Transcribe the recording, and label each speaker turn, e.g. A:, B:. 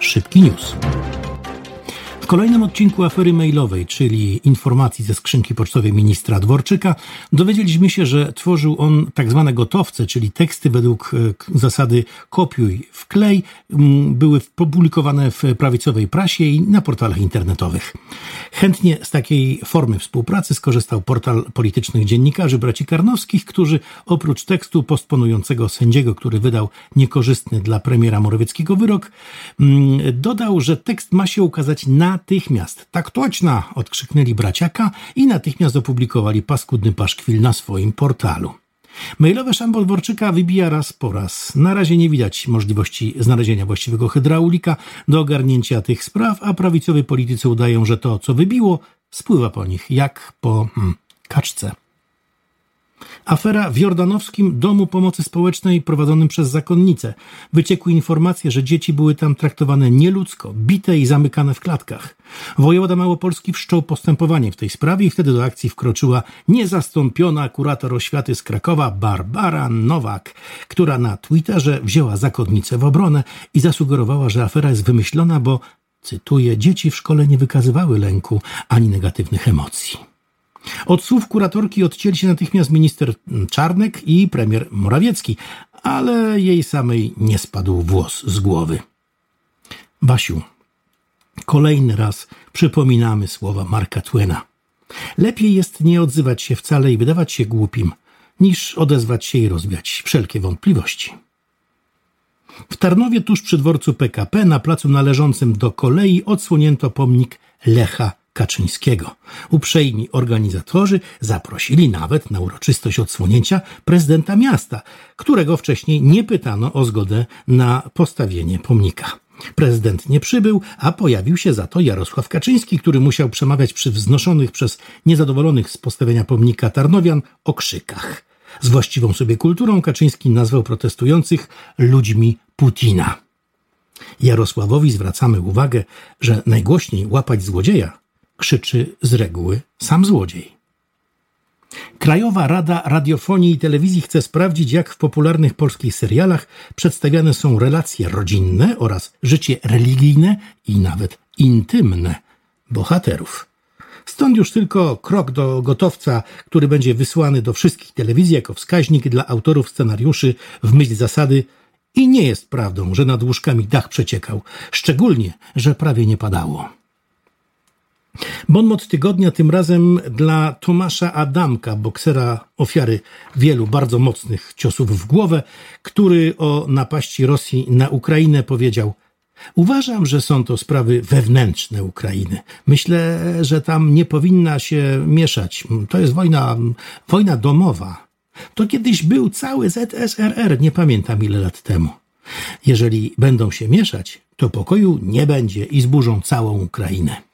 A: Szybki news kolejnym odcinku afery mailowej, czyli informacji ze skrzynki pocztowej ministra Dworczyka, dowiedzieliśmy się, że tworzył on tak zwane gotowce, czyli teksty według e, zasady kopiuj, wklej, były publikowane w prawicowej prasie i na portalach internetowych. Chętnie z takiej formy współpracy skorzystał portal politycznych dziennikarzy braci Karnowskich, którzy oprócz tekstu postponującego sędziego, który wydał niekorzystny dla premiera Morawieckiego wyrok, dodał, że tekst ma się ukazać na natychmiast, tak toczna, odkrzyknęli braciaka i natychmiast opublikowali paskudny paszkwil na swoim portalu. Mailowe szambol Dworczyka wybija raz po raz. Na razie nie widać możliwości znalezienia właściwego hydraulika do ogarnięcia tych spraw, a prawicowi politycy udają, że to, co wybiło, spływa po nich jak po hmm, kaczce. Afera w Jordanowskim Domu Pomocy Społecznej prowadzonym przez zakonnice. Wyciekły informacje, że dzieci były tam traktowane nieludzko, bite i zamykane w klatkach. Wojewoda Małopolski wszczął postępowanie w tej sprawie i wtedy do akcji wkroczyła niezastąpiona kurator oświaty z Krakowa Barbara Nowak, która na Twitterze wzięła zakonnicę w obronę i zasugerowała, że afera jest wymyślona, bo, cytuję, dzieci w szkole nie wykazywały lęku ani negatywnych emocji. Od słów kuratorki odcięli się natychmiast minister Czarnek i premier Morawiecki, ale jej samej nie spadł włos z głowy. Basiu, kolejny raz przypominamy słowa Marka Twena. Lepiej jest nie odzywać się wcale i wydawać się głupim, niż odezwać się i rozwiać wszelkie wątpliwości. W Tarnowie, tuż przy dworcu PKP, na placu należącym do kolei, odsłonięto pomnik Lecha Kaczyńskiego. Uprzejmi organizatorzy zaprosili nawet na uroczystość odsłonięcia prezydenta miasta, którego wcześniej nie pytano o zgodę na postawienie pomnika. Prezydent nie przybył, a pojawił się za to Jarosław Kaczyński, który musiał przemawiać przy wznoszonych przez niezadowolonych z postawienia pomnika Tarnowian okrzykach. Z właściwą sobie kulturą Kaczyński nazwał protestujących ludźmi Putina. Jarosławowi zwracamy uwagę, że najgłośniej łapać złodzieja krzyczy z reguły sam złodziej. Krajowa Rada Radiofonii i Telewizji chce sprawdzić, jak w popularnych polskich serialach przedstawiane są relacje rodzinne oraz życie religijne i nawet intymne bohaterów. Stąd już tylko krok do gotowca, który będzie wysłany do wszystkich telewizji jako wskaźnik dla autorów scenariuszy w myśl zasady i nie jest prawdą, że nad łóżkami dach przeciekał, szczególnie, że prawie nie padało. Bonmot tygodnia tym razem dla Tomasza Adamka, boksera ofiary wielu bardzo mocnych ciosów w głowę, który o napaści Rosji na Ukrainę powiedział: Uważam, że są to sprawy wewnętrzne Ukrainy. Myślę, że tam nie powinna się mieszać. To jest wojna, wojna domowa. To kiedyś był cały ZSRR, nie pamiętam ile lat temu. Jeżeli będą się mieszać, to pokoju nie będzie i zburzą całą Ukrainę.